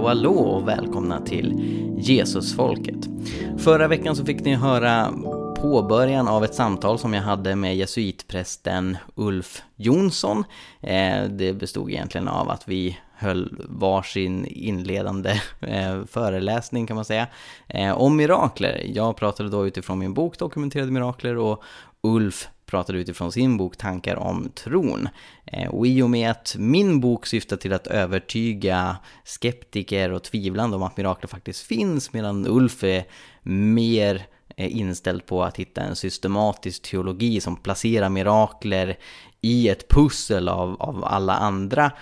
hallå hallå och välkomna till Jesusfolket. Förra veckan så fick ni höra påbörjan av ett samtal som jag hade med jesuitprästen Ulf Jonsson. Eh, det bestod egentligen av att vi höll varsin inledande eh, föreläsning kan man säga eh, om mirakler. Jag pratade då utifrån min bok Dokumenterade mirakler och Ulf pratade utifrån sin bok Tankar om tron. Eh, och i och med att min bok syftar till att övertyga skeptiker och tvivlande om att mirakler faktiskt finns medan Ulf är mer eh, inställd på att hitta en systematisk teologi som placerar mirakler i ett pussel av, av alla andra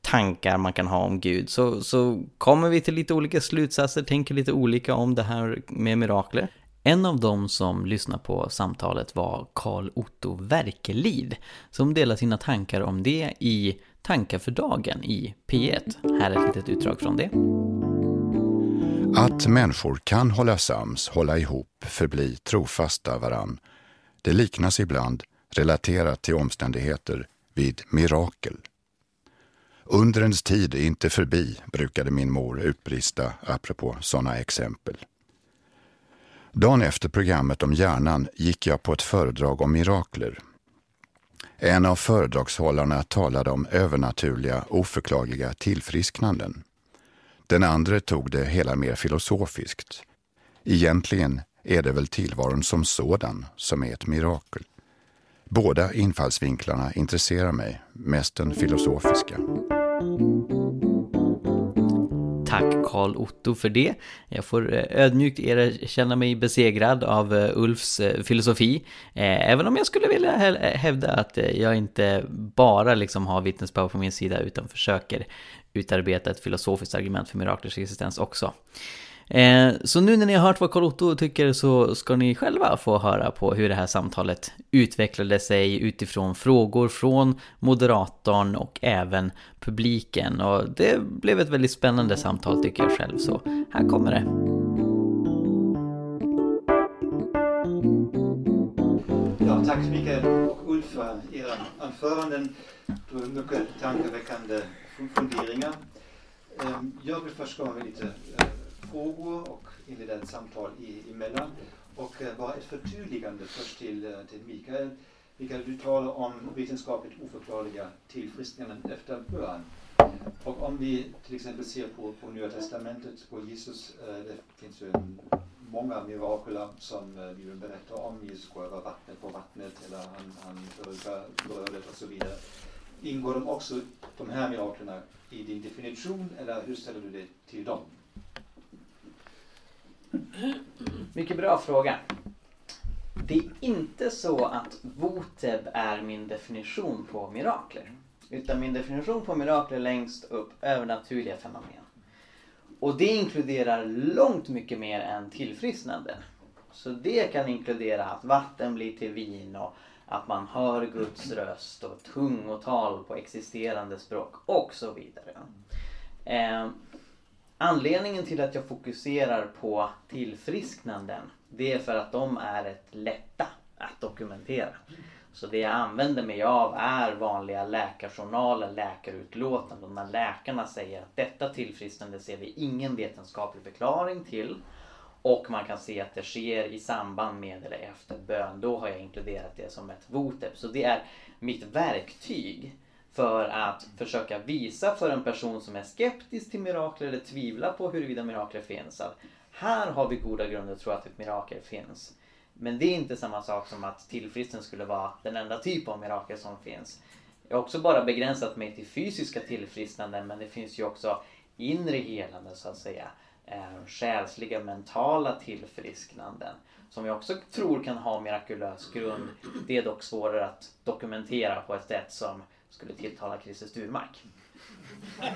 tankar man kan ha om Gud så, så kommer vi till lite olika slutsatser, tänker lite olika om det här med mirakler. En av dem som lyssnade på samtalet var Karl Otto Werkelid som delar sina tankar om det i Tankar för dagen i P1. Här är ett litet utdrag från det. Att människor kan hålla sams, hålla ihop, förbli trofasta varann. Det liknas ibland, relaterat till omständigheter, vid mirakel. Undrens tid är inte förbi, brukade min mor utbrista apropå sådana exempel. Dagen efter programmet om hjärnan gick jag på ett föredrag om mirakler. En av föredragshållarna talade om övernaturliga, oförklagliga tillfrisknanden. Den andra tog det hela mer filosofiskt. Egentligen är det väl tillvaron som sådan som är ett mirakel. Båda infallsvinklarna intresserar mig, mest den filosofiska. Tack Karl Otto för det. Jag får eh, ödmjukt eh, erkänna mig besegrad av eh, Ulfs filosofi. Även om jag skulle vilja hävda att jag inte bara liksom har vittnesbörd på min sida utan försöker utarbeta ett filosofiskt argument för miraklers existens också. Eh, så nu när ni har hört vad Carl Otto tycker så ska ni själva få höra på hur det här samtalet utvecklade sig utifrån frågor från moderatorn och även publiken. Och det blev ett väldigt spännande samtal tycker jag själv, så här kommer det. Ja, tack Mikael och Ulf för era anföranden. Det var mycket tankeväckande funderingar. Ehm, jag vill först komma med lite eh, frågor och inleda ett samtal i, emellan. Och eh, bara ett förtydligande först till, eh, till Mikael. Mikael, du talar om vetenskapligt oförklarliga tillfrisknanden efter bön. Och om vi till exempel ser på, på Nya Testamentet, på Jesus, eh, det finns ju en, många mirakler som eh, Bibeln berättar om. Jesus går över vattnet på vattnet eller han, han förökar brödet och så vidare. Ingår de också, de här miraklerna, i din definition eller hur ställer du dig till dem? Mycket bra fråga. Det är inte så att Voteb är min definition på mirakler. Utan min definition på mirakler längst upp övernaturliga fenomen. Och det inkluderar långt mycket mer än tillfrisknande. Så det kan inkludera att vatten blir till vin och att man hör Guds röst och tungotal på existerande språk och så vidare. Eh, Anledningen till att jag fokuserar på tillfrisknanden det är för att de är ett lätta att dokumentera. Så det jag använder mig av är vanliga läkarjournaler, läkarutlåtanden när läkarna säger att detta tillfrisknande ser vi ingen vetenskaplig förklaring till och man kan se att det sker i samband med eller efter bön. Då har jag inkluderat det som ett votep. Så det är mitt verktyg för att försöka visa för en person som är skeptisk till mirakler eller tvivlar på huruvida mirakler finns att här har vi goda grunder att tro att ett mirakel finns. Men det är inte samma sak som att tillfrisknande skulle vara den enda typ av mirakel som finns. Jag har också bara begränsat mig till fysiska tillfrisknanden men det finns ju också inre helande så att säga. Eh, själsliga, mentala tillfrisknanden som jag också tror kan ha mirakulös grund. Det är dock svårare att dokumentera på ett sätt som skulle tilltala Christer Sturmark.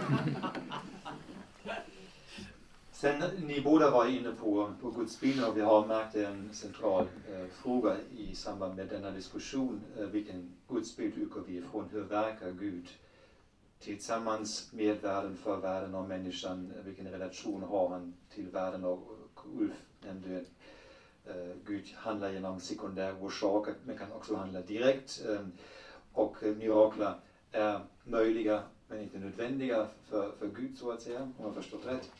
Sen ni båda var inne på, på gudsbilden och vi har märkt en central eh, fråga i samband med denna diskussion. Eh, vilken gudsbild utgår vi ifrån? Hur verkar Gud tillsammans med världen, för världen och människan? Vilken relation har han till världen? Och, Ulf nämnde eh, Gud handlar genom sekundära orsaker men kan också handla direkt. Eh, och eh, mirakler är möjliga men inte nödvändiga för, för Gud så att säga, om jag förstått rätt.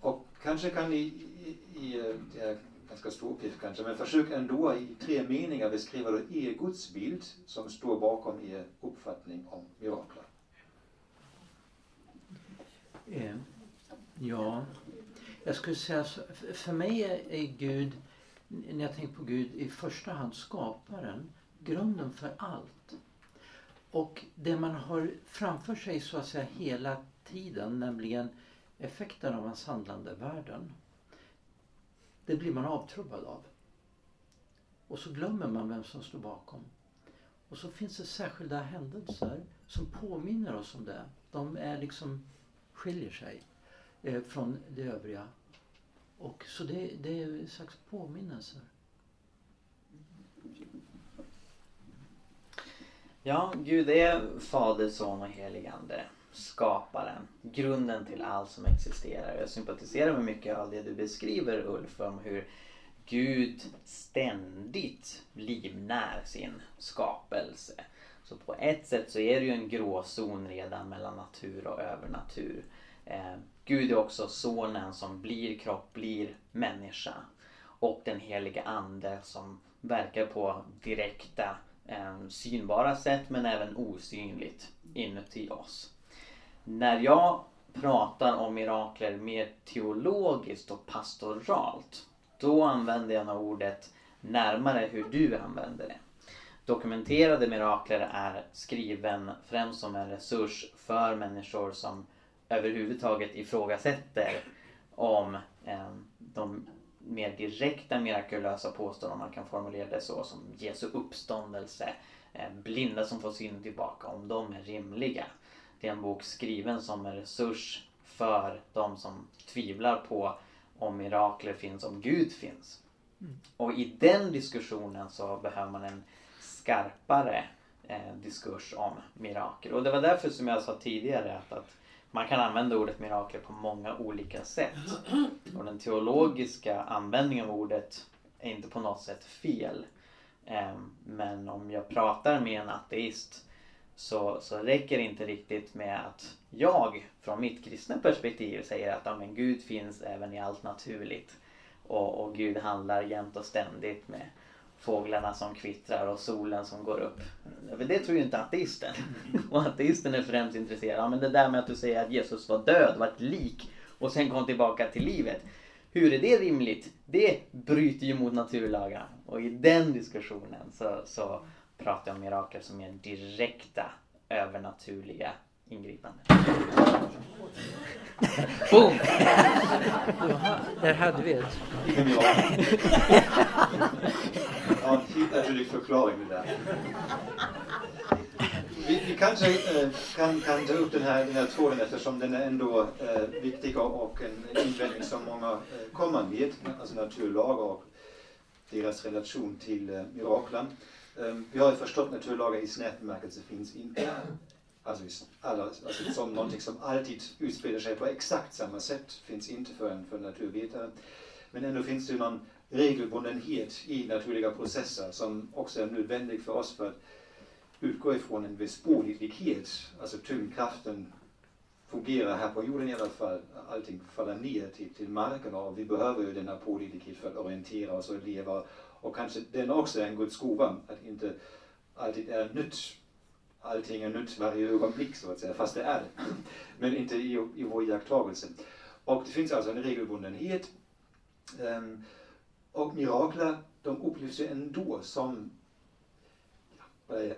Och kanske kan ni i, i, det är ganska stor uppgift kanske, men försök ändå i tre meningar beskriva då er gudsbild som står bakom er uppfattning om mirakler. Eh, ja, jag skulle säga så, för mig är Gud, när jag tänker på Gud, i första hand skaparen, grunden för allt. Och det man har framför sig så att säga hela tiden, nämligen effekten av hans handlande världen. Det blir man avtrubbad av. Och så glömmer man vem som står bakom. Och så finns det särskilda händelser som påminner oss om det. De är liksom, skiljer sig eh, från det övriga. Och så det, det är en slags påminnelser. Ja, Gud är Fader, Son och helig Ande. Skaparen. Grunden till allt som existerar. Jag sympatiserar med mycket av det du beskriver Ulf om hur Gud ständigt livnär sin skapelse. Så på ett sätt så är det ju en gråzon redan mellan natur och övernatur. Eh, Gud är också sonen som blir kropp, blir människa. Och den heliga ande som verkar på direkta Eh, synbara sätt men även osynligt inuti oss. När jag pratar om mirakler mer teologiskt och pastoralt då använder jag ordet närmare hur du använder det. Dokumenterade mirakler är skriven främst som en resurs för människor som överhuvudtaget ifrågasätter om eh, de mer direkta mirakulösa påståenden, om man kan formulera det så, som Jesu uppståndelse, eh, blinda som får synen tillbaka, om de är rimliga. Det är en bok skriven som en resurs för de som tvivlar på om mirakler finns, om Gud finns. Mm. Och i den diskussionen så behöver man en skarpare eh, diskurs om mirakel. Och det var därför som jag sa tidigare att, att man kan använda ordet mirakel på många olika sätt. Och den teologiska användningen av ordet är inte på något sätt fel. Ehm, men om jag pratar med en ateist så, så räcker det inte riktigt med att jag från mitt kristna perspektiv säger att ja, men Gud finns även i allt naturligt. Och, och Gud handlar jämt och ständigt med fåglarna som kvittrar och solen som går upp. Det tror ju inte ateisten. Och ateisten är främst intresserad av men det där med att du säger att Jesus var död, var ett lik och sen kom tillbaka till livet. Hur är det rimligt? Det bryter ju mot naturlagar. Och i den diskussionen så, så pratar jag om mirakel som är direkta övernaturliga ingripanden. Boom! där hade vi ett. ja, naturlig förklaring det där. Vi, vi kanske eh, kan, kan ta upp den här, den här tråden eftersom den är ändå eh, viktig och en invändning som många eh, kommer med, alltså naturlagar och deras relation till eh, miraklen. Eh, vi har ju förstått naturlagar i snäv bemärkelse finns inte. Alltså, alla, alltså som någonting som alltid utspelar sig på exakt samma sätt finns inte för en för naturvetare. Men ändå finns det någon regelbundenhet i naturliga processer som också är nödvändig för oss för att utgå ifrån en viss pålitlighet. Alltså tyngdkraften fungerar här på jorden i alla fall. Allting faller ner till, till marken och vi behöver ju denna pålitlighet för att orientera oss och leva. Och kanske den också är en Guds gåva, att inte alltid är nytt. Allting är nytt varje ögonblick så att säga, fast det är det. Men inte i, i vår iakttagelse. Och det finns alltså en regelbundenhet. Ehm, och mirakler, de upplevs ju ändå som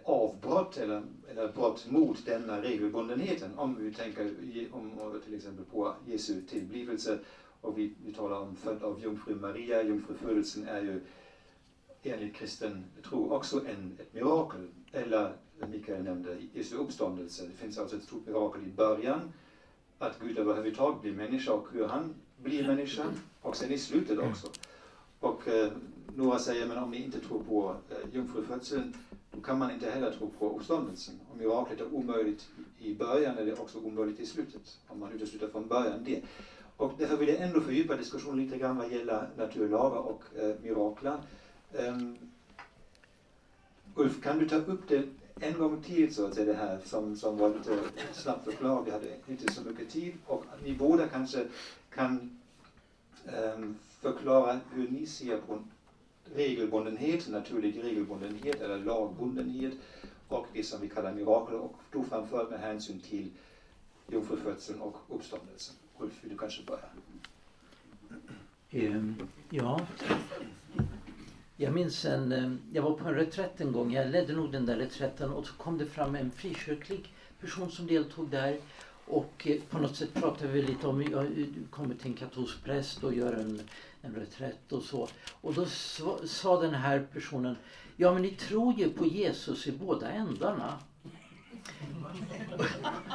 avbrott eller, eller brott mot denna regelbundenheten. Om vi tänker om, till exempel på Jesu tillblivelse och vi, vi talar om född av jungfru Maria. Jungfrufödelsen är ju enligt kristen tro också en, ett mirakel. Eller Mikael nämnde Jesu uppståndelse. Det finns alltså ett stort mirakel i början. Att Gud överhuvudtaget blir människa och hur han blir människa. Och sen i slutet också. Och eh, några säger, men om ni inte tror på eh, jungfrufödseln, då kan man inte heller tro på uppståndelsen. Om miraklet är omöjligt i början är det också omöjligt i slutet. Om man utesluter från början det. Och därför vill jag ändå fördjupa diskussionen lite grann vad gäller naturlagar och eh, mirakler. Um, Ulf, kan du ta upp det en gång till så att säga det här som, som var lite snabbt förklarat. Vi hade inte så mycket tid och ni båda kanske kan Ehm, förklara hur ni ser på regelbundenhet, naturlig regelbundenhet eller lagbundenhet och det som vi kallar mirakel och då framförallt med hänsyn till jungfrufödseln och uppståndelsen. Ulf, vill du kanske börja? Um, ja, jag minns en, ehm, jag var på en reträtt en gång, jag ledde nog den där reträtten och så kom det fram en frikyrklig person som deltog där och eh, på något sätt pratade vi lite om, jag eh, kommer till en katolsk präst och gör en, en reträtt och så. Och då sa den här personen, ja men ni tror ju på Jesus i båda ändarna.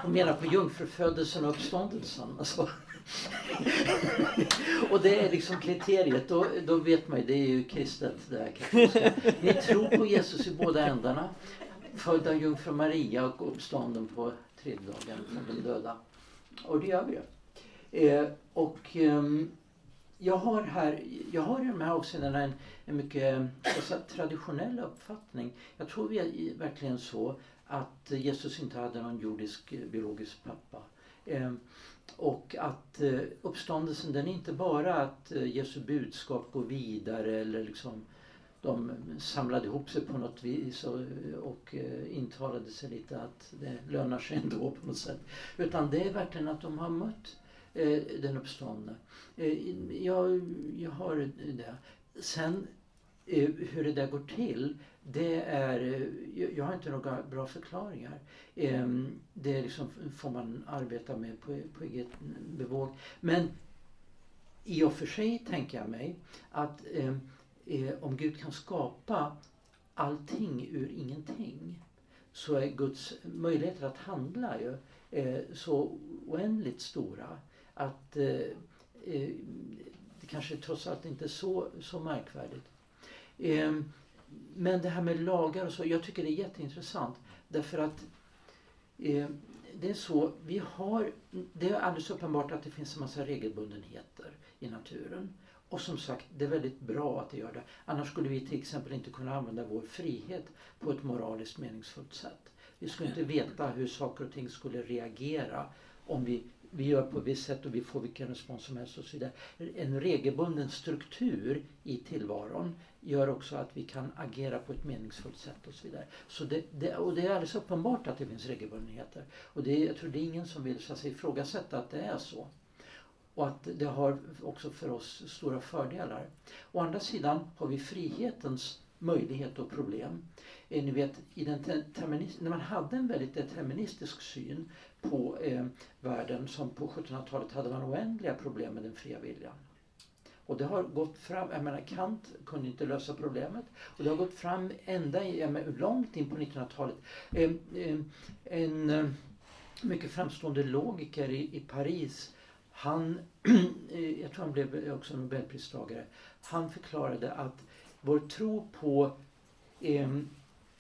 Och menar på jungfrufödelsen och uppståndelsen. Alltså. och det är liksom kriteriet. Då, då vet man ju, det är ju kristet det här katolska Ni tror på Jesus i båda ändarna. Född av jungfru Maria och uppstånden på tredje dagen som de döda. Och det gör vi ju. Eh, och eh, jag har här, jag har i de här avseendena en, en mycket alltså, traditionell uppfattning. Jag tror vi är verkligen så att Jesus inte hade någon jordisk eh, biologisk pappa. Eh, och att eh, uppståndelsen den är inte bara att eh, Jesu budskap går vidare eller liksom de samlade ihop sig på något vis och, och eh, intalade sig lite att det lönar sig ändå på något sätt. Utan det är verkligen att de har mött eh, den uppståndne. Eh, jag, jag har det. Sen eh, hur det där går till, det är, eh, jag har inte några bra förklaringar. Ehm, det liksom, får man arbeta med på, på eget bevåg. Men i och för sig tänker jag mig att ehm, eh, om Gud kan skapa allting ur ingenting så är Guds möjligheter att handla ju eh, så oändligt stora att eh, eh det kanske trots allt inte är så, så märkvärdigt. Eh, men det här med lagar och så, jag tycker det är jätteintressant därför att eh, det är så, vi har, det är alldeles uppenbart att det finns en massa regelbundenheter i naturen. Och som sagt, det är väldigt bra att det gör det. Annars skulle vi till exempel inte kunna använda vår frihet på ett moraliskt meningsfullt sätt. Vi skulle inte veta hur saker och ting skulle reagera om vi, vi gör på ett visst sätt och vi får vilken respons som helst och så vidare. En regelbunden struktur i tillvaron gör också att vi kan agera på ett meningsfullt sätt och så vidare. Så det, det, och det är alldeles uppenbart att det finns regelbundenheter. Och det, jag tror det är ingen som vill så att säga, ifrågasätta att det är så. Och att det har också för oss stora fördelar. Å andra sidan har vi frihetens möjlighet och problem. Eh, ni vet, i den när man hade en väldigt deterministisk syn på eh, världen som på 1700-talet hade man oändliga problem med den fria viljan. Och det har gått fram, jag menar Kant kunde inte lösa problemet. Och det har gått fram ända menar, långt in på 1900-talet. Eh, eh, en eh, mycket framstående logiker i, i Paris han, eh, jag tror han blev också nobelpristagare, han förklarade att vår tro på eh,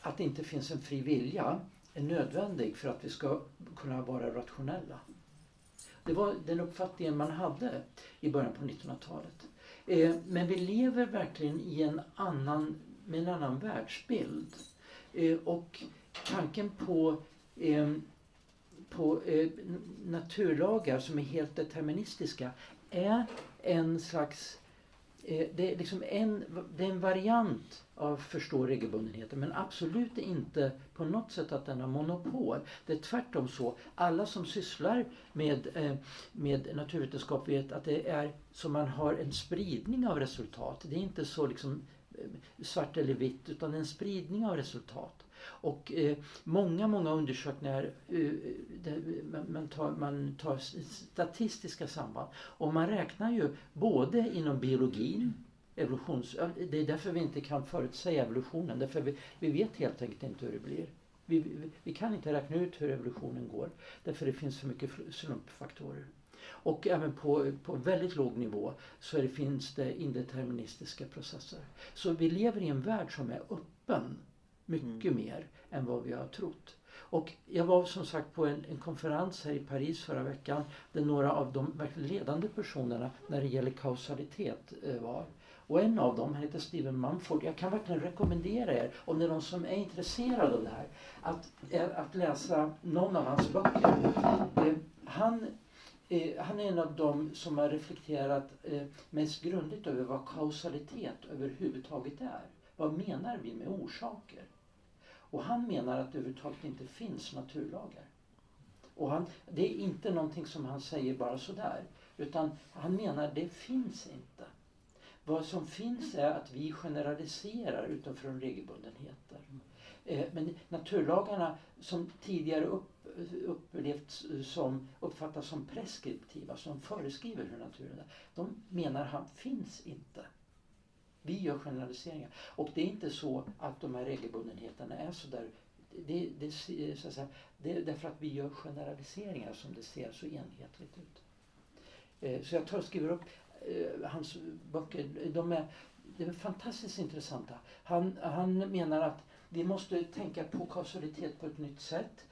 att det inte finns en fri vilja är nödvändig för att vi ska kunna vara rationella. Det var den uppfattningen man hade i början på 1900-talet. Eh, men vi lever verkligen i en annan, med en annan världsbild. Eh, och tanken på eh, på eh, naturlagar som är helt deterministiska är en slags eh, det, är liksom en, det är en variant av förstå regelbundenheten men absolut inte på något sätt att den har monopol. Det är tvärtom så. Alla som sysslar med, eh, med naturvetenskap vet att det är så man har en spridning av resultat. Det är inte så liksom eh, svart eller vitt utan en spridning av resultat. Och eh, många, många undersökningar, eh, man, tar, man tar statistiska samband. Och man räknar ju både inom biologin, evolutions... Det är därför vi inte kan förutsäga evolutionen. Därför vi, vi vet helt enkelt inte hur det blir. Vi, vi, vi, kan inte räkna ut hur evolutionen går. Därför det finns för mycket slumpfaktorer. Och även på, på väldigt låg nivå så det, finns det indeterministiska processer. Så vi lever i en värld som är öppen mycket mm. mer än vad vi har trott. Och jag var som sagt på en, en, konferens här i Paris förra veckan där några av de verkligen ledande personerna när det gäller kausalitet eh, var. Och en av dem, han heter Steven Mumford. Jag kan verkligen rekommendera er, om det är någon som är intresserad av det här, att, eh, att läsa någon av hans böcker. Eh, han, han är en av dem som har reflekterat mest grundligt över vad kausalitet överhuvudtaget är. Vad menar vi med orsaker? Och han menar att det överhuvudtaget inte finns naturlagar. Och han, det är inte någonting som han säger bara sådär. Utan han menar att det finns inte. Vad som finns är att vi generaliserar utifrån regelbundenheter. Eh, men naturlagarna som tidigare upp, upplevts som, uppfattas som preskriptiva, som föreskriver hur naturen är, de menar han finns inte. Vi gör generaliseringar. Och det är inte så att de här regelbundenheterna är så där det, det, så att säga, det är därför att vi gör generaliseringar som det ser så enhetligt ut. Eh, så jag tar och skriver upp eh, hans böcker. De är, de är fantastiskt intressanta. Han, han menar att vi måste tänka på kausalitet på ett nytt sätt.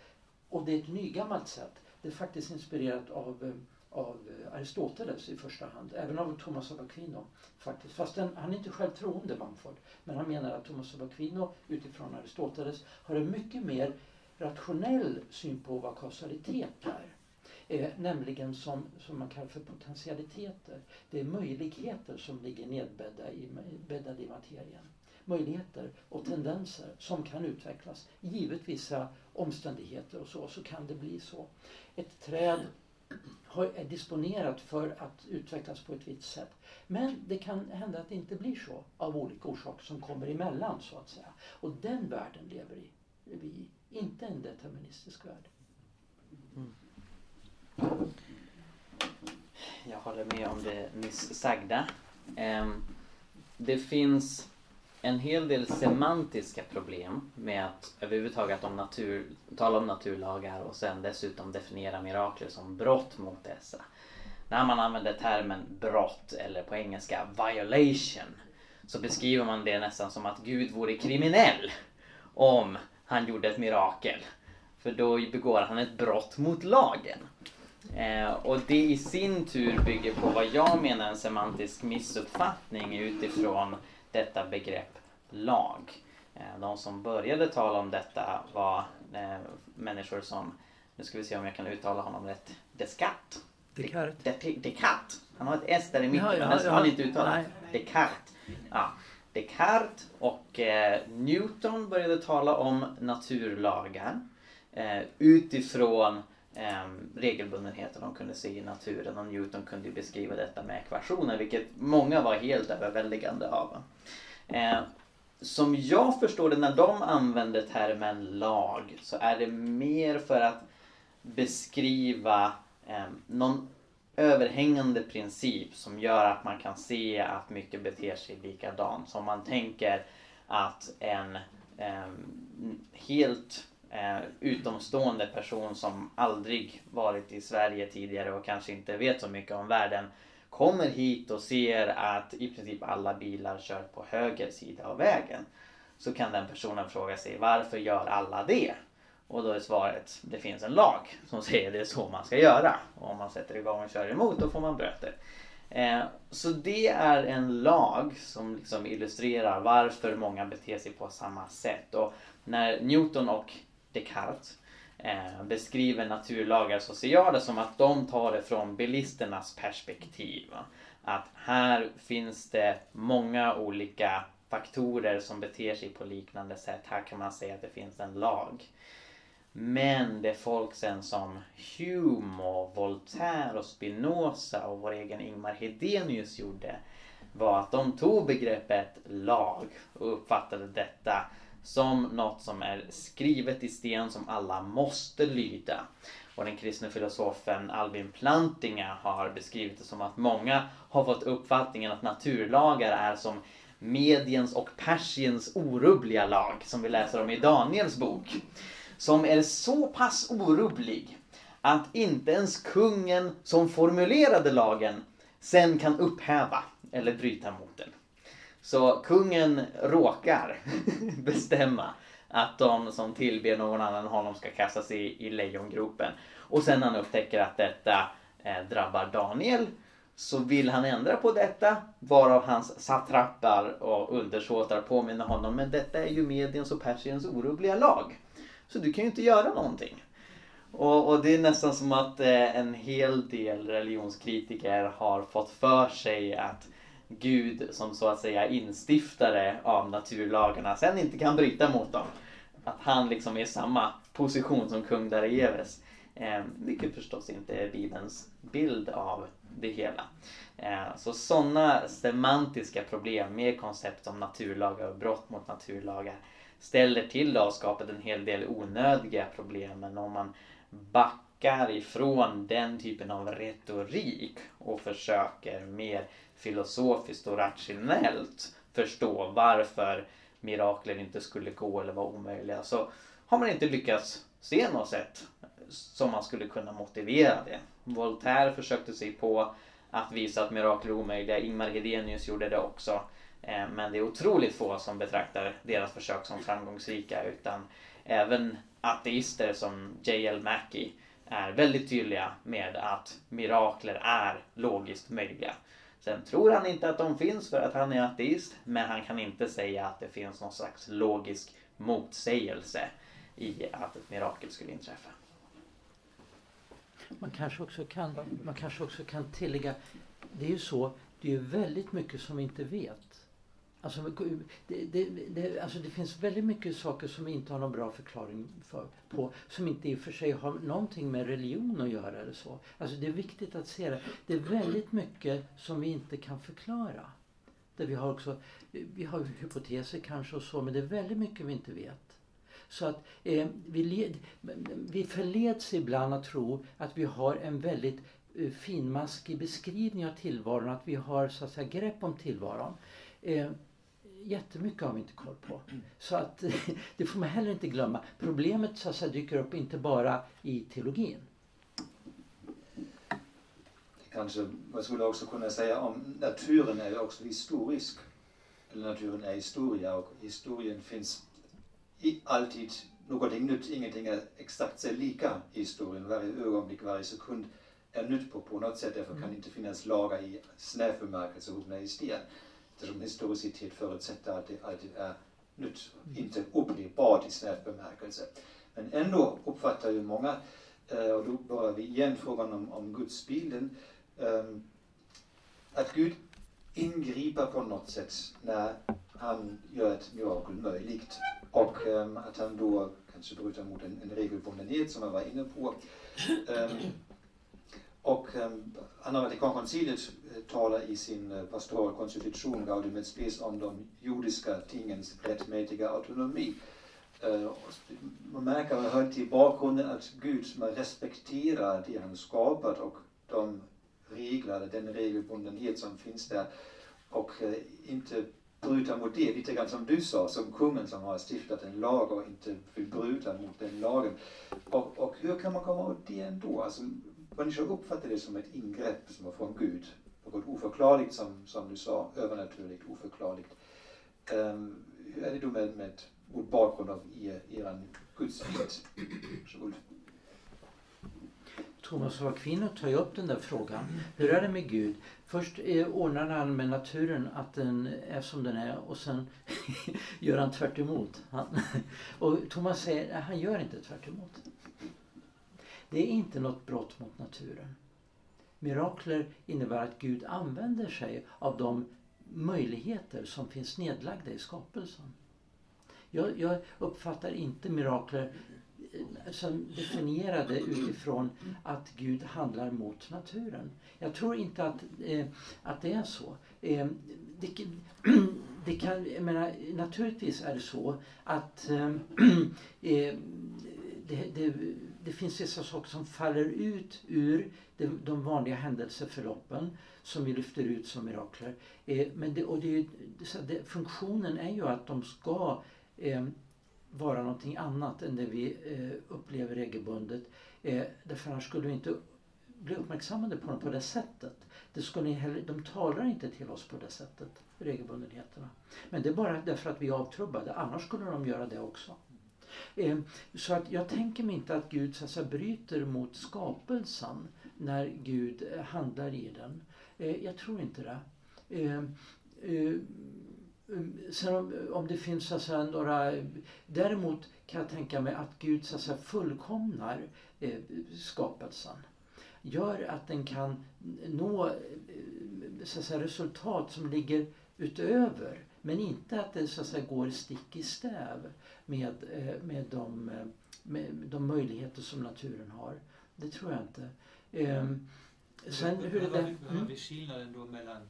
Och det är ett nygammalt sätt. Det är faktiskt inspirerat av eh, av eh, Aristoteles i första hand, även av Thomas av Aquino. Faktiskt. Fast den, han är inte själv troende, Bamford, men han menar att Thomas av Aquino utifrån Aristoteles har en mycket mer rationell syn på vad kausalitet är. Eh, nämligen som, som man kallar för potentialiteter. Det är möjligheter som ligger nedbäddade i, i materien. Möjligheter och tendenser som kan utvecklas. Givet vissa eh, omständigheter och så, så kan det bli så. Ett träd är disponerat för att utvecklas på ett visst sätt. Men det kan hända att det inte blir så av olika orsaker som kommer emellan så att säga. Och den världen lever i, vi i, inte en deterministisk värld. Mm. Jag håller med om det nyss sagda. Ehm, det finns en hel del semantiska problem med att överhuvudtaget om natur, tala om naturlagar och sen dessutom definiera mirakler som brott mot dessa. När man använder termen brott eller på engelska violation så beskriver man det nästan som att Gud vore kriminell om han gjorde ett mirakel. För då begår han ett brott mot lagen. Eh, och det i sin tur bygger på vad jag menar en semantisk missuppfattning utifrån detta begrepp lag. Eh, de som började tala om detta var eh, människor som, nu ska vi se om jag kan uttala honom rätt, Descartes. Descartes. Descartes. Han har ett S där i mitten, ja, ja, men det ska han inte uttala. Descartes. Ja. Descartes och eh, Newton började tala om naturlagar eh, utifrån eh, regelbundenheter de kunde se i naturen och Newton kunde beskriva detta med ekvationer vilket många var helt överväldigande av. Eh, som jag förstår det när de använder termen lag så är det mer för att beskriva eh, någon överhängande princip som gör att man kan se att mycket beter sig likadant. Så om man tänker att en eh, helt eh, utomstående person som aldrig varit i Sverige tidigare och kanske inte vet så mycket om världen kommer hit och ser att i princip alla bilar kör på höger sida av vägen. Så kan den personen fråga sig varför gör alla det? Och då är svaret det finns en lag som säger det är så man ska göra. Och om man sätter igång och kör emot då får man böter. Eh, så det är en lag som liksom illustrerar varför många beter sig på samma sätt. Och när Newton och Descartes eh, beskriver naturlagar så ser jag det som att de tar det från bilisternas perspektiv. Att här finns det många olika faktorer som beter sig på liknande sätt. Här kan man säga att det finns en lag. Men det folk sen som Hume och Voltaire och Spinoza och vår egen Ingmar Hedenius gjorde var att de tog begreppet lag och uppfattade detta som något som är skrivet i sten som alla måste lyda. Och den kristne filosofen Albin Plantinga har beskrivit det som att många har fått uppfattningen att naturlagar är som Mediens och Persiens orubbliga lag som vi läser om i Daniels bok. Som är så pass orubblig att inte ens kungen som formulerade lagen sen kan upphäva eller bryta mot den. Så kungen råkar bestämma att de som tillber någon annan honom ska kastas i, i lejongropen. Och sen när han upptäcker att detta eh, drabbar Daniel så vill han ändra på detta varav hans satrappar och undersåtar påminner honom men detta är ju Mediens och Persiens orubbliga lag. Så du kan ju inte göra någonting. Och, och, det är nästan som att eh, en hel del religionskritiker har fått för sig att Gud som så att säga instiftare av naturlagarna sen inte kan bryta mot dem. Att han liksom är i samma position som kung Darejeves. Eh, vilket förstås inte är Bibelns bild av det hela. Eh, så sådana semantiska problem med koncept som naturlagar och brott mot naturlagar ställer till och skapat en hel del onödiga problem. Men om man backar ifrån den typen av retorik och försöker mer filosofiskt och rationellt förstå varför mirakler inte skulle gå eller vara omöjliga så har man inte lyckats se något sätt som man skulle kunna motivera det. Voltaire försökte sig på att visa att mirakler är omöjliga. Ingmar Hedenius gjorde det också. Eh, men det är otroligt få som betraktar deras försök som framgångsrika utan även ateister som J.L. Mackie är väldigt tydliga med att mirakler är logiskt möjliga. Sen tror han inte att de finns för att han är ateist men han kan inte säga att det finns någon slags logisk motsägelse i att ett mirakel skulle inträffa. Man kanske också kan, man kanske också kan tillägga, det är ju så, det är ju väldigt mycket som vi inte vet. Alltså det, det, det, alltså det finns väldigt mycket saker som vi inte har någon bra förklaring för, på. Som inte i och för sig har någonting med religion att göra eller så. Alltså det är viktigt att se det. Det är väldigt mycket som vi inte kan förklara. Där vi har också, vi har hypoteser kanske och så men det är väldigt mycket vi inte vet. Så att eh, vi, led, vi förleds ibland att tro att vi har en väldigt eh, finmaskig beskrivning av tillvaron, att vi har så att säga grepp om tillvaron. Eh, jättemycket har vi inte koll på. Så att det får man heller inte glömma. Problemet så att säga, dyker upp inte bara i teologin. Kanske man skulle också kunna säga om naturen är också historisk. Eller naturen är historia och historien finns alltid någonting nytt. Ingenting är exakt sig lika i historien. Varje ögonblick, varje sekund är nytt på, på något sätt. Därför kan mm. det inte finnas lagar i snäv bemärkelse hos historien eftersom historicitet förutsätter att det alltid är nytt, inte upplevbart i snäv bemärkelse. Men ändå uppfattar ju många, eh, och då börjar vi igen frågan om, om gudsbilden, ehm, att Gud ingriper på något sätt när han gör ett mirakel möjligt. Och ehm, att han då kanske bryter mot en, en regelbundenhet som jag var inne på. Ehm, och eh, um, andra Vatikankonciliet eh, talar i sin eh, uh, pastorala konstitution Gaudium et Spes om de judiska tingens rättmätiga autonomi. Uh, man märker, man hör till bakgrunden att Gud man respekterar det han skapat och de regler, den regelbundenhet som finns där och uh, inte bryta mot det, lite grann som du sa, som kungen som har stiftat en lag och inte vill bryta mot den lagen. Och, och hur kan man komma åt det ändå? Alltså, människor uppfattar det som ett ingrepp som är från Gud. Något oförklarligt som, som du sa, övernaturligt, oförklarligt. Um, hur är det då med, med mot bakgrund av er, er gudsbild? Varsågod. Thomas av Aquino tar ju upp den där frågan. Hur är det med Gud? Först eh, ordnar han med naturen att den är som den är och sen gör han tvärt han, Och Thomas säger att han gör inte tvärt emot. Det är inte något brott mot naturen. Mirakler innebär att Gud använder sig av de möjligheter som finns nedlagda i skapelsen. Jag, jag uppfattar inte mirakler eh, som definierade utifrån att Gud handlar mot naturen. Jag tror inte att, eh, att det är så. Eh, det, det kan, jag menar, naturligtvis är det så att eh, eh det, det, det, finns vissa saker som faller ut ur de, de vanliga händelseförloppen som vi lyfter ut som mirakler. Eh, men det, och det, det, funktionen är ju att de ska eh, vara någonting annat än det vi eh, upplever regelbundet. Eh, därför annars skulle vi inte bli uppmärksammade på dem på det sättet. Det skulle heller, de talar inte till oss på det sättet, regelbundenheterna. Men det är bara därför att vi är avtrubbade, annars skulle de göra det också. Ehm, så att jag tänker mig inte att Gud så att säga, bryter mot skapelsen när Gud eh, handlar i den. Eh, jag tror inte det. Ehm, eh, mm, sen om, om det finns så säga, några... Däremot kan jag tänka mig att Gud så att säga, fullkomnar skapelsen. Gör att den kan nå så säga, resultat som ligger utöver. Men inte att det så att säga, går stick i stäv med, med, de, med de möjligheter som naturen har. Det tror jag inte. Um, sen hur det där... Behöver vi skillnaden då mellan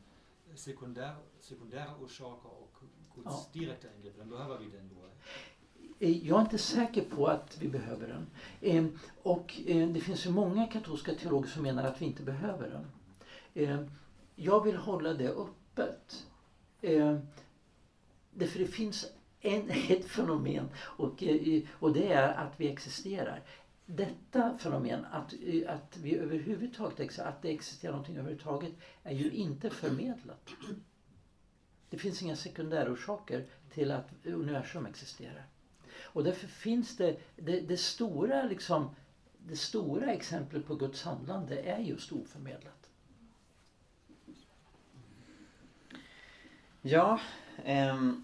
sekundär, sekundära orsaker och Guds ja. direkta ingrepp? Behöver vi den då? Eh, jag är inte säker på att vi behöver den. Ehm, och eh, det finns ju många katolska teologer som menar att vi inte behöver den. Ehm, jag vill hålla det öppet. Därför det finns en, ett fenomen och, eh, och det är att vi existerar detta fenomen, att, eh, att vi överhuvudtaget att det existerar någonting överhuvudtaget, är ju inte förmedlat. Det finns inga sekundärorsaker till att universum existerar. Och därför finns det, det, det stora liksom, det stora exemplet på Guds handlande är just oförmedlat. Ja, um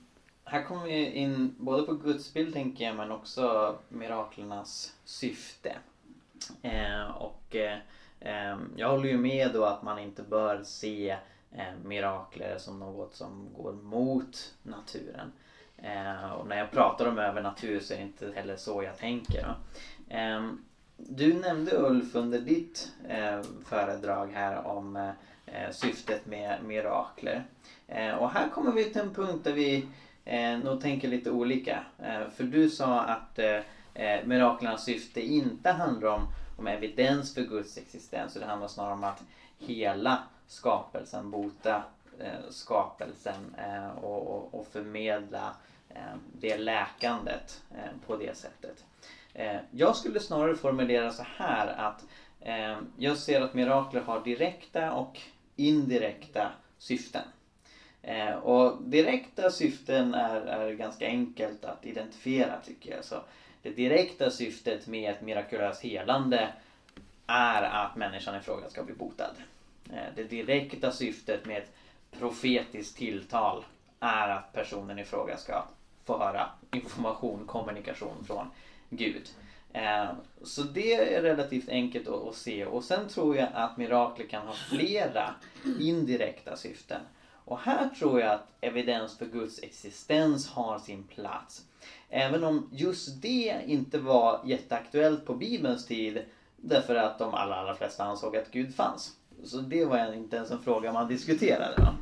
här kommer vi in både på gudsbild tänker jag men också miraklernas syfte. Eh, och eh, eh, jag håller ju med då att man inte bör se eh, mirakler som något som går mot naturen. Eh, och när jag pratar om övernatur så är det inte heller så jag tänker. Eh, du nämnde Ulf under ditt eh, föredrag här om eh, syftet med mirakler. och här kommer vi till en punkt där vi eh, nog tänker lite olika. Eh, för du sa att eh, eh, miraklernas syfte inte handlar om, om evidens för Guds existens. det handlar snarare om att hela skapelsen, bota eh, skapelsen eh, och, och, och, förmedla eh, det läkandet eh, på det sättet. Eh, jag skulle snarare formulera så här att eh, jag ser att mirakler har direkta och indirekta syften. Eh, och direkta syften är, är ganska enkelt att identifiera tycker jag. Så det direkta syftet med ett mirakulöst helande är att människan i fråga ska bli botad. Eh, det direkta syftet med ett profetiskt tilltal är att personen i fråga ska få höra information, kommunikation från Gud. Eh, så det är relativt enkelt att se och sen tror jag att mirakler kan ha flera indirekta syften. Och här tror jag att evidens för Guds existens har sin plats. Även om just det inte var jätteaktuellt på Bibelns tid därför att de allra, allra flesta ansåg att Gud fanns. Så det var inte ens en fråga man diskuterade.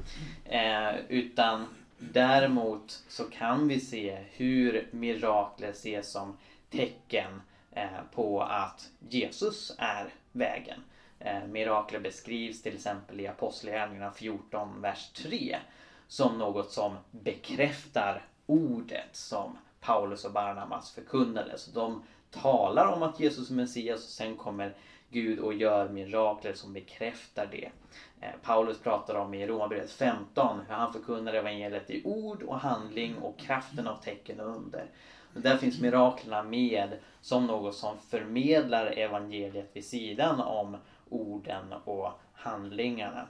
Eh, utan däremot så kan vi se hur mirakler ses som tecken eh, på att Jesus är vägen. Eh, mirakler beskrivs till exempel i Apostlagärningarna 14, vers 3 som något som bekräftar ordet som Paulus och Barnabas förkunnade. Så de talar om att Jesus är Messias och sen kommer Gud och gör mirakler som bekräftar det. Eh, Paulus pratar om i Romarbrevet 15 hur han förkunnar evangeliet i ord och handling och kraften av tecken och under. Och där finns miraklerna med som något som förmedlar evangeliet vid sidan om orden och handlingarna.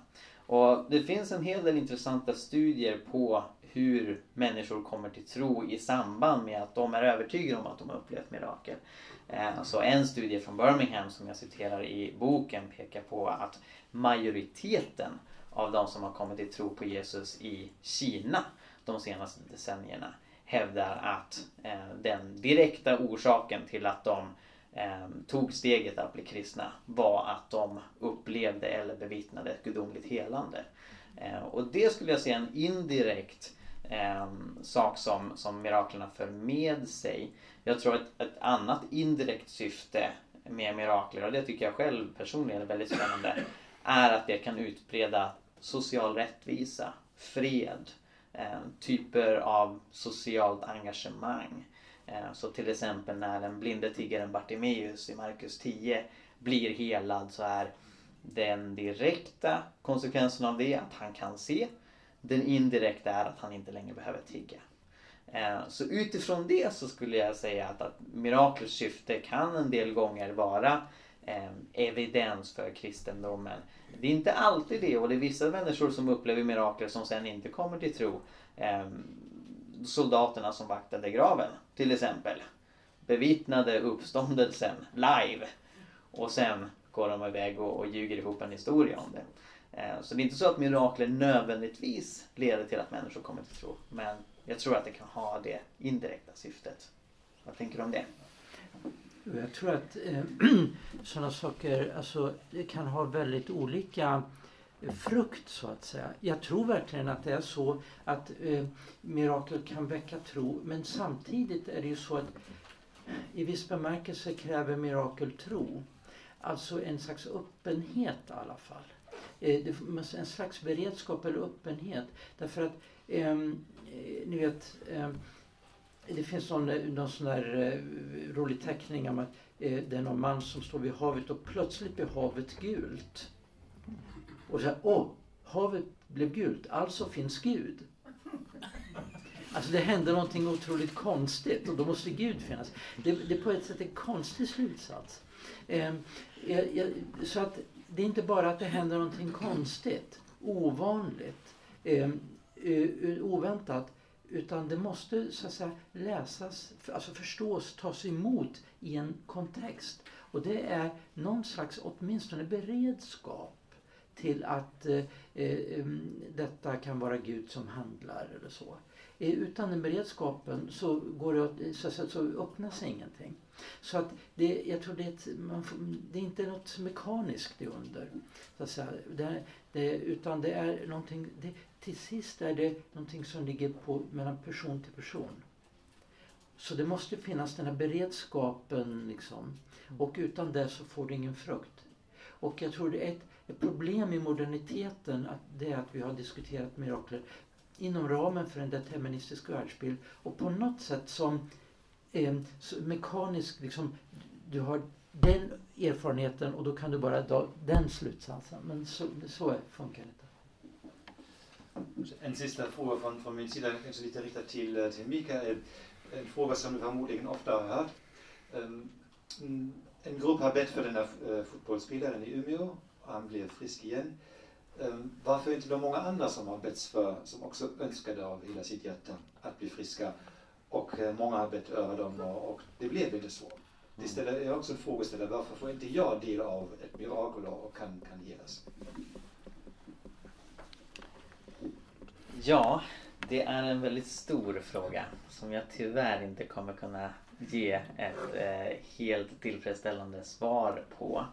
Och det finns en hel del intressanta studier på hur människor kommer till tro i samband med att de är övertygade om att de har upplevt mirakel. Eh, så en studie från Birmingham som jag citerar i boken pekar på att majoriteten av de som har kommit till tro på Jesus i Kina de senaste decennierna hävdar att eh, den direkta orsaken till att de Ehm, tog steget att bli kristna var att de upplevde eller bevittnade ett gudomligt helande. Eh, och det skulle jag säga är en indirekt eh, sak som, som miraklerna för med sig. Jag tror att ett annat indirekt syfte med mirakler, och det tycker jag själv personligen är väldigt spännande, är att det kan utbreda social rättvisa, fred, eh, typer av socialt engagemang. Eh, så till exempel när den blinde tiggaren Bartimeus i Markus 10 blir helad så är den direkta konsekvensen av det att han kan se. Den indirekta är att han inte längre behöver tigga. Eh, så utifrån det så skulle jag säga att, att miraklers syfte kan en del gånger vara eh, evidens för kristendomen. Det är inte alltid det och det är vissa människor som upplever mirakler som sen inte kommer till tro. Soldaterna som vaktade graven till exempel bevittnade uppståndelsen live och sen går de iväg och, och ljuger ihop en historia om det. Eh, så det är inte så att mirakler nödvändigtvis leder till att människor kommer till tro. Men jag tror att det kan ha det indirekta syftet. Vad tänker du om det? Jag tror att eh, sådana saker alltså, kan ha väldigt olika frukt så att säga. Jag tror verkligen att det är så att eh, mirakel kan väcka tro men samtidigt är det ju så att i viss bemärkelse kräver mirakel tro. Alltså en slags öppenhet i alla fall. Eh, en slags beredskap eller öppenhet. Därför att ehm, eh, ni vet eh, det finns någon, någon sån där eh, rolig teckning om att eh, det är någon man som står vid havet och plötsligt blir havet gult. Och så här, åh, havet blev gult, alltså finns Gud. Alltså det hände någonting otroligt konstigt och då måste Gud finnas. Det, det är på ett sätt en konstig slutsats. Eh, jag, jag, så att det är inte bara att det händer någonting konstigt, ovanligt, eh, eh, oväntat. Utan det måste så att säga läsas, alltså förstås, tas emot i en kontext. Och det är någon slags, åtminstone beredskap till att eh, eh um, detta kan vara Gud som handlar eller så. Eh, utan den beredskapen så, går det, så, så, så öppnas ingenting. Så att det, jag tror det är, ett, man får, det är inte något mekaniskt det under. Så att säga. Det, det, utan det är någonting, det, till sist är det någonting som ligger på, mellan person till person. Så det måste finnas den här beredskapen liksom. Och utan det så får du ingen frukt. Och jag tror det är ett, ett problem i moderniteten att det är att vi har diskuterat mirakler inom ramen för en deterministisk världsbild och på något sätt som eh, mekanisk, liksom, du har den erfarenheten och då kan du bara dra den slutsatsen. Men så, så funkar det inte. En sista fråga från, från min sida, kanske lite riktad till, eh, till Mikael. Eh, en fråga som du förmodligen ofta har hört. Um, en grupp har bett för den här eh, fotbollsspelaren i Umeå han blev frisk igen. Um, varför inte de många andra som har betts för, som också önskade av hela sitt hjärta att bli friska? Och uh, många har bett över dem och, och det blev inte så. Det ställer, jag också en frågeställare, varför får inte jag del av ett mirakel och kan, kan helas? Ja, det är en väldigt stor fråga som jag tyvärr inte kommer kunna ge ett eh, helt tillfredsställande svar på.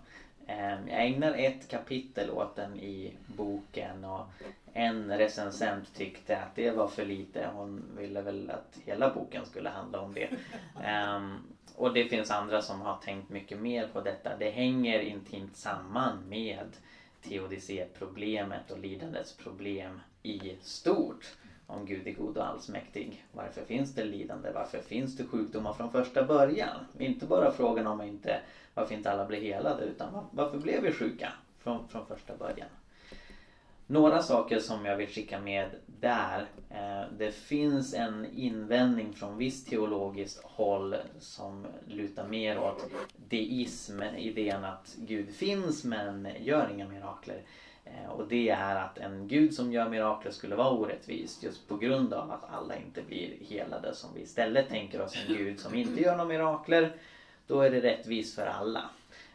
Ehm, jag ägnar ett kapitel åt den i boken och en recensent tyckte att det var för lite. Hon ville väl att hela boken skulle handla om det. Ehm, och det finns andra som har tänkt mycket mer på detta. Det hänger intimt samman med teodicéproblemet och lidandets problem i stort. Om Gud är god och allsmäktig. Varför finns det lidande? Varför finns det sjukdomar från första början? Inte bara frågan om inte varför inte alla blir helade utan varför blev vi sjuka från, från första början? Några saker som jag vill skicka med där. Eh, det finns en invändning från visst teologiskt håll som lutar mer åt deism, idén att Gud finns men gör inga mirakler. Eh, och det är att en gud som gör mirakler skulle vara orättvist just på grund av att alla inte blir helade. Som vi istället tänker oss en gud som inte gör några mirakler. Då är det rättvist för alla.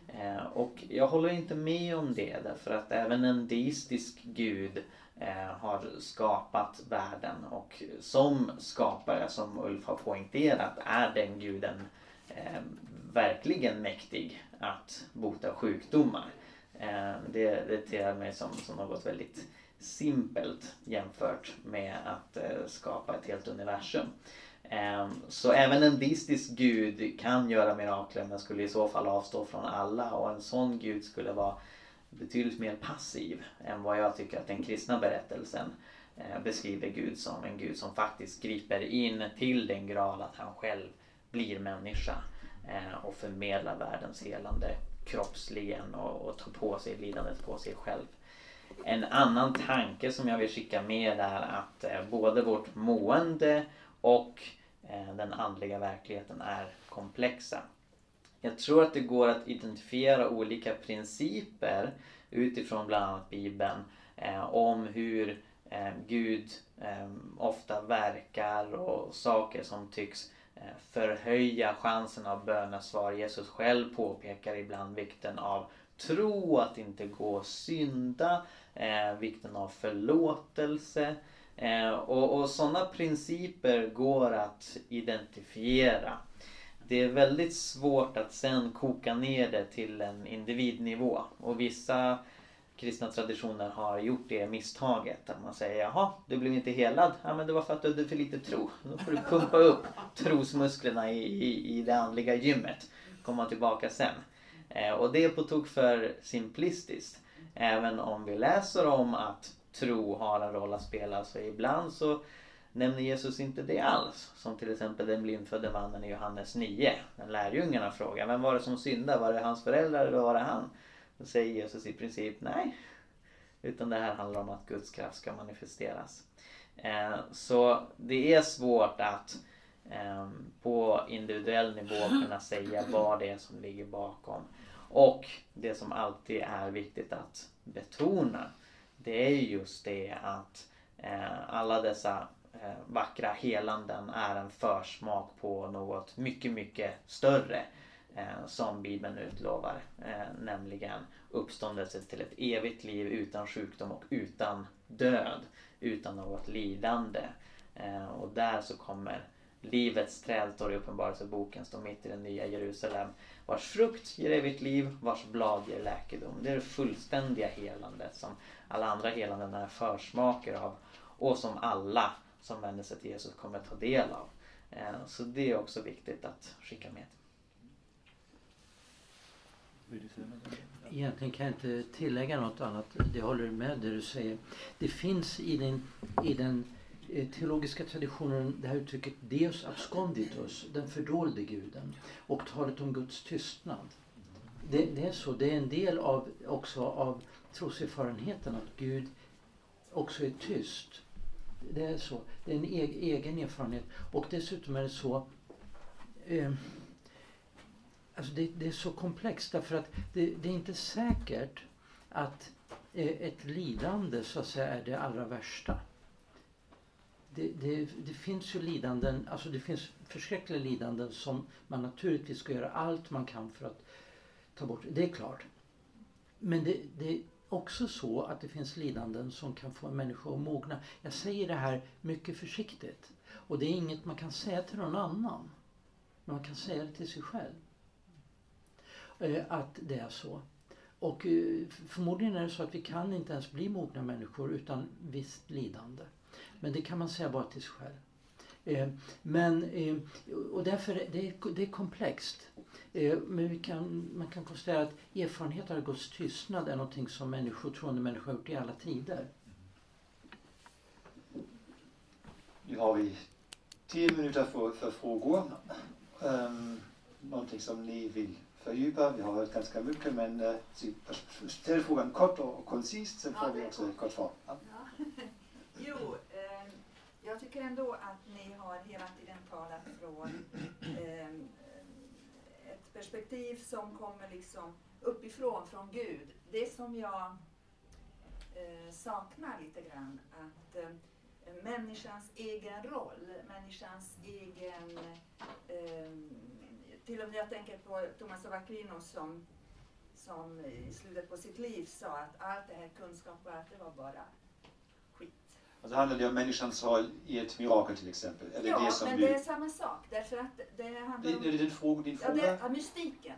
Eh, och jag håller inte med om det därför att även en deistisk gud eh, har skapat världen och som skapare, som Ulf har poängterat, är den guden eh, verkligen mäktig att bota sjukdomar. Eh, det, det ter mig som, som något väldigt simpelt jämfört med att eh, skapa ett helt universum. Ehm, så även en deistisk gud kan göra mirakler men skulle i så fall avstå från alla och en sån gud skulle vara betydligt mer passiv än vad jag tycker att den kristna berättelsen eh, beskriver Gud som. En Gud som faktiskt griper in till den grad att han själv blir människa eh, och förmedlar världens helande kroppsligen och, och på sig lidandet på sig själv. En annan tanke som jag vill skicka med är att eh, både vårt mående och Eh, den andliga verkligheten är komplexa. Jag tror att det går att identifiera olika principer utifrån bland annat Bibeln eh, om hur eh, Gud ofta verkar och saker som tycks förhöja chansen av bönesvar. Jesus själv påpekar ibland vikten av tro, att inte gå och synda, vikten av förlåtelse. Eh, och, och sådana principer går att identifiera. Det är väldigt svårt att sen koka ner det till en individnivå. Och vissa kristna traditioner har gjort det misstaget. Att man säger jaha, du blev inte helad. Ja men det var för att du hade för lite tro. Då får du pumpa upp trosmusklerna i, i, i det andliga gymmet. Komma tillbaka sen. Eh, och det är på tok för simplistiskt. Även om vi läser om att tro har en roll att spela så ibland så nämner Jesus inte det alls. Som till exempel den blindfödde mannen i Johannes 9. När lärjungarna frågar vem var det som syndade? Var det hans föräldrar eller var det han? Då säger Jesus i princip nej. Utan det här handlar om att Guds kraft ska manifesteras. Eh, så det är svårt att ehm, på individuell nivå kunna säga vad det är som ligger bakom. Och det som alltid är viktigt att betona det är just det att eh, alla dessa eh, vackra helanden är en försmak på något mycket, mycket större eh, som Bibeln utlovar. Eh, nämligen uppståndelse till ett evigt liv utan sjukdom och utan död. Utan något lidande. Eh, och där så kommer livets träd, står i Uppenbarelseboken, står mitt i det nya Jerusalem. Vars frukt ger evigt liv, vars blad ger läkedom. Det är det fullständiga helandet som alla andra helanden är försmaker av. Och som alla som vänder sig till Jesus kommer ta del av. Eh, så det är också viktigt att skicka med. Egentligen kan jag inte tillägga något annat. Det håller med det du säger. Det finns i den, i den Eh, teologiska traditionen det här uttrycket Deus absconditus, den fördolde guden. Och talet om Guds tystnad. Det, det, är så, det är en del av, också av troserfarenheten att Gud också är tyst. Det är så. Det är en egen erfarenhet. Och dessutom är det så eh, Alltså det, det, är så komplext därför att det, det är inte säkert att eh, ett lidande så att säga är det allra värsta. Det, det, det, finns ju lidanden, alltså det finns förskräckliga lidanden som man naturligtvis ska göra allt man kan för att ta bort. Det är klart. Men det, det är också så att det finns lidanden som kan få en människa att mogna. Jag säger det här mycket försiktigt. Och det är inget man kan säga till någon annan. Men man kan säga det till sig själv. Eh, att det är så. Och eh, förmodligen är det så att vi kan inte ens bli mogna människor utan visst lidande. Men det kan man säga bara till sig själv. Eh, men, eh, och därför är det, är komplext. Men vi kan, man kan konstatera att erfarenhet av Guds tystnad är någonting som människor, troende människor har gjort i alla tider. Nu har vi tio minuter för, för frågor. Um, ehm, någonting som ni vill fördjupa. Vi har hört ganska mycket men äh, ställ frågan kort och, och koncist, sen får vi också ett kort svar. Ja. jo, eh, jag tycker ändå att ni har hela tiden talat från eh, ett perspektiv som kommer liksom uppifrån, från Gud. Det som jag eh, saknar lite grann, att eh, människans egen roll, människans egen eh, till och med jag tänker på Thomas av Aquino som, som i slutet på sitt liv sa att allt det här kunskap det var bara skit. Alltså handlar det om människans roll i ett mirakel till exempel? Eller ja, det som men det är samma sak. Därför att det handlar om... Det, är din fråga? Din fråga? Ja, det är mystiken.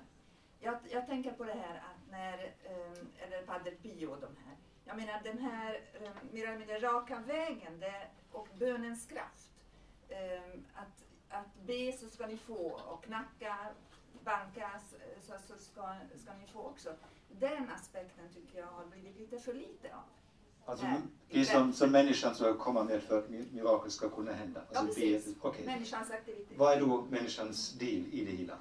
Jag, jag tänker på det här att när, um, eller Padre Pio de här. Jag menar den här um, mer eller mindre raka vägen det, och bönens kraft. Um, att att be så ska ni få och knacka, banka så, så ska, ska ni få också. Den aspekten tycker jag har blivit lite för lite av. Alltså det som, som människan ska komma med för att mirakel ska kunna hända. Alltså ja, precis. Be, okay. Människans aktivitet. Vad är då människans del i det hela?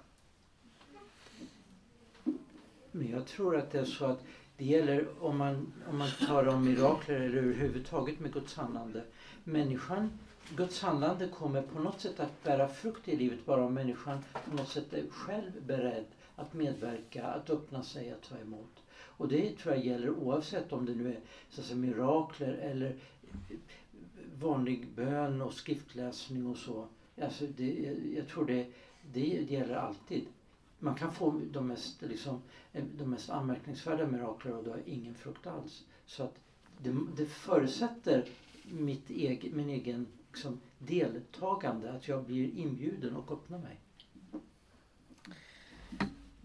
Men jag tror att det är så att Det gäller om man, om man tar om mirakler eller överhuvudtaget med Guds handlande. Människan, Guds handlande kommer på något sätt att bära frukt i livet bara om människan på något sätt är själv beredd att medverka, att öppna sig, att ta emot. Och det tror jag gäller oavsett om det nu är så att säga, mirakler eller vanlig bön och skriftläsning och så. Alltså det, jag tror det, det gäller alltid. Man kan få de mest, liksom, de mest anmärkningsvärda mirakler och då har ingen frukt alls. Så att det, det förutsätter mitt egen, min egen liksom, deltagande, att jag blir inbjuden och öppnar mig.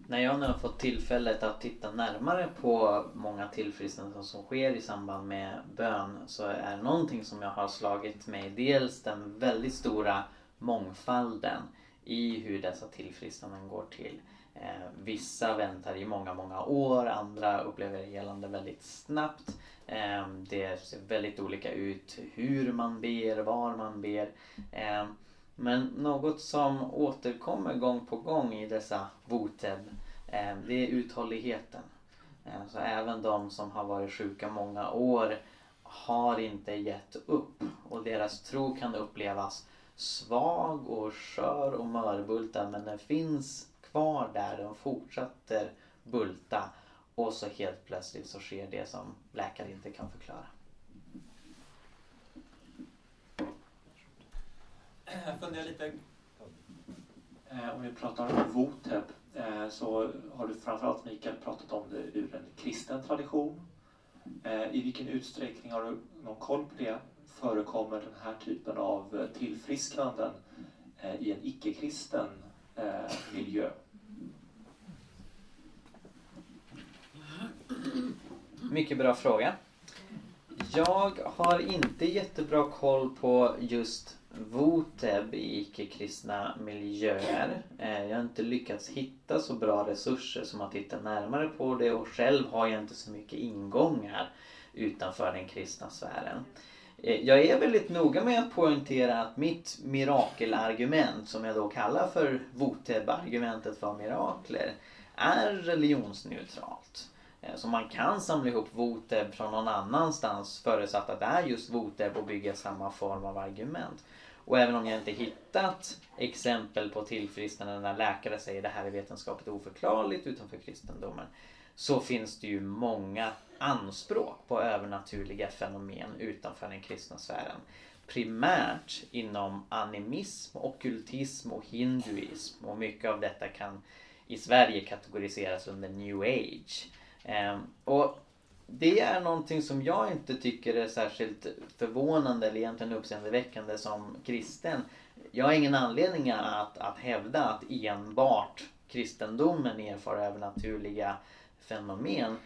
När jag nu har fått tillfället att titta närmare på många tillfrisknanden som sker i samband med bön så är någonting som jag har slagit mig dels den väldigt stora mångfalden i hur dessa tillfrisknanden går till. Eh, vissa väntar i många, många år, andra upplever helande väldigt snabbt. Ehm, det ser väldigt olika ut hur man ber, var man ber. Ehm, men något som återkommer gång på gång i dessa boteb ehm, det är uthålligheten. Så även de som har varit sjuka många år har inte gett upp och deras tro kan upplevas svag och skör och mörbultad men den finns kvar där, den fortsätter bulta och så helt plötsligt så sker det som läkare inte kan förklara. Eh, jag funderar lite, eh, om vi pratar om Voteb eh, så har du framförallt Mikael pratat om det ur en kristen tradition. I vilken utsträckning har du någon koll på det? Förekommer den här typen av tillfrisknanden i en icke-kristen miljö? Mycket bra fråga. Jag har inte jättebra koll på just Voteb i icke-kristna miljöer. Eh, jag har inte lyckats hitta så bra resurser som att titta närmare på det och själv har jag inte så mycket ingångar utanför den kristna sfären. Eh, jag är väldigt noga med att poängtera att mitt mirakelargument, som jag då kallar för Voteb-argumentet för mirakler, är religionsneutralt. Eh, så man kan samla ihop Voteb från någon annanstans förutsatt att det är just Voteb och bygga samma form av argument. Och även om jag inte hittat exempel på tillfrisknande när läkare säger det här är vetenskapligt oförklarligt utanför kristendomen så finns det ju många anspråk på övernaturliga fenomen utanför den kristna sfären. Primärt inom animism, okultism och hinduism och mycket av detta kan i Sverige kategoriseras under new age. Ehm, och det är någonting som jag inte tycker är särskilt förvånande eller egentligen uppseendeväckande som kristen. Jag har ingen anledning att, att hävda att enbart kristendomen erfar övernaturliga fenomen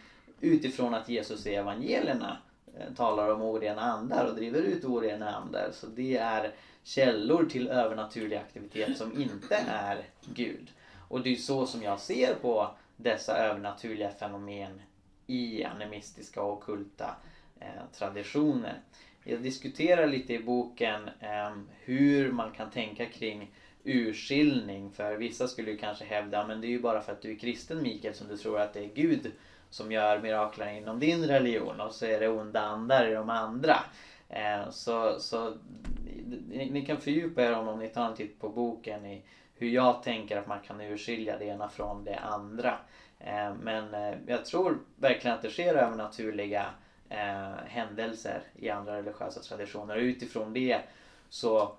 utifrån att Jesus i evangelierna eh, talar om orena andar och driver ut orena andar. Så det är källor till övernaturlig aktivitet som inte är Gud. Och det är så som jag ser på dessa övernaturliga fenomen i animistiska och okulta eh, traditioner. Jag diskuterar lite i boken eh, hur man kan tänka kring urskiljning. För vissa skulle ju kanske hävda men det är ju bara för att du är kristen Mikael som du tror att det är Gud som gör mirakler inom din religion och så är det onda andar i de andra. Eh, så, så ni, ni, kan fördjupa er om, om ni tar en titt på boken i hur jag tänker att man kan urskilja det ena från det andra. Eh, men eh, jag tror verkligen att det sker övernaturliga eh, händelser i andra religiösa traditioner och utifrån det så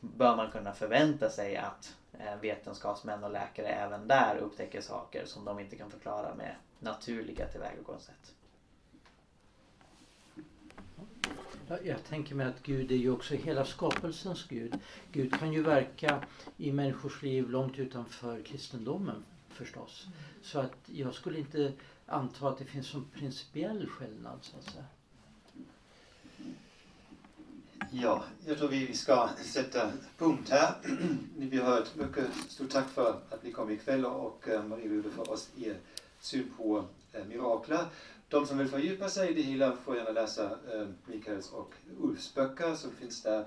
bör man kunna förvänta sig att eh, vetenskapsmän och läkare även där upptäcker saker som de inte kan förklara med naturliga tillvägagångssätt. Jag tänker mig att Gud är ju också hela skapelsens Gud. Gud kan ju verka i människors liv långt utanför kristendomen förstås. Så att jag skulle inte anta att det finns en principiell skillnad så att säga. Ja, jag tror vi ska sätta punkt här. Vi har hört mycket stort tack för att ni kom ikväll och eh, Marie redogjorde för oss er syn på eh, mirakler. De som vill fördjupa sig i det hela får gärna läsa eh, Mikaels och Ulfs böcker som finns där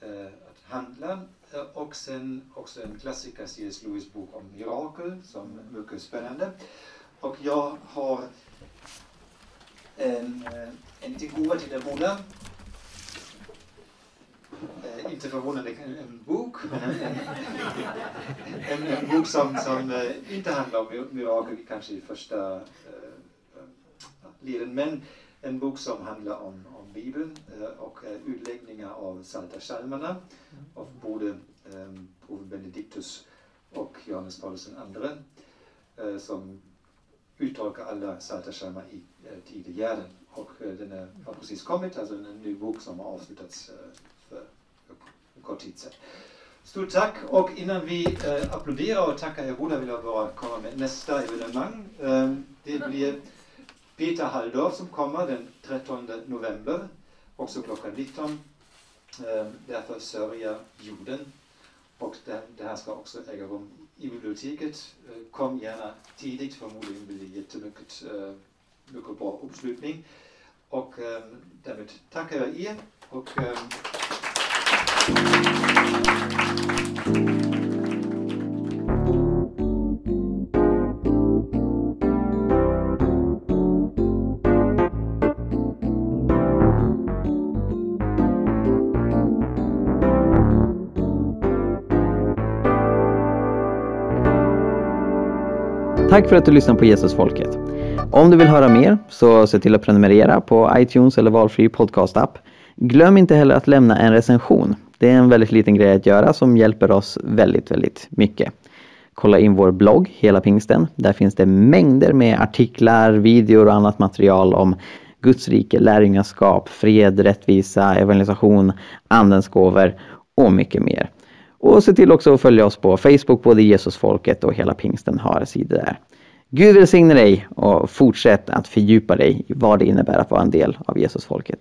eh, att handla eh, och sen också en klassiker, C.S. Lewis bok om mirakel, som är mycket spännande. Och jag har en, eh, en liten gåva till er båda. Eh, inte förvånande en, en bok, en, en, bok som, som inte handlar om mirakel kanske i första eh, leden, men en bok som handlar om, om Bibeln eh, och eh, utläggningar av Psaltarpsalmerna mm. av både eh, Påve Benediktus och Johannes Paulus II eh, som uttolkar alla Psaltarpsalmer i eh, Tidegärden. Och den är, har precis kommit, alltså en ny bok som har avslutats för, för kort tid sedan. Stort tack och innan vi eh, applåderar och tackar er båda vill jag bara komma med nästa evenemang. Eh, det blir Peter Halldorf som kommer den 13 november, också klockan 19. Ehm, därför sörjer jorden. Och det, det här ska också äga rum i biblioteket. Ehm, kom gärna tidigt, förmodligen blir det jättemycket ehm, mycket bra uppslutning. Och därmed tackar jag er. Och, Tack för att du lyssnar på Jesusfolket. Om du vill höra mer så se till att prenumerera på iTunes eller valfri podcastapp. Glöm inte heller att lämna en recension. Det är en väldigt liten grej att göra som hjälper oss väldigt, väldigt mycket. Kolla in vår blogg Hela Pingsten. Där finns det mängder med artiklar, videor och annat material om Guds rike, lärjungaskap, fred, rättvisa, evangelisation, andens gåvor och mycket mer. Och se till också att följa oss på Facebook, både Jesusfolket och Hela Pingsten har sidor där. Gud välsigne dig och fortsätt att fördjupa dig i vad det innebär att vara en del av Jesusfolket.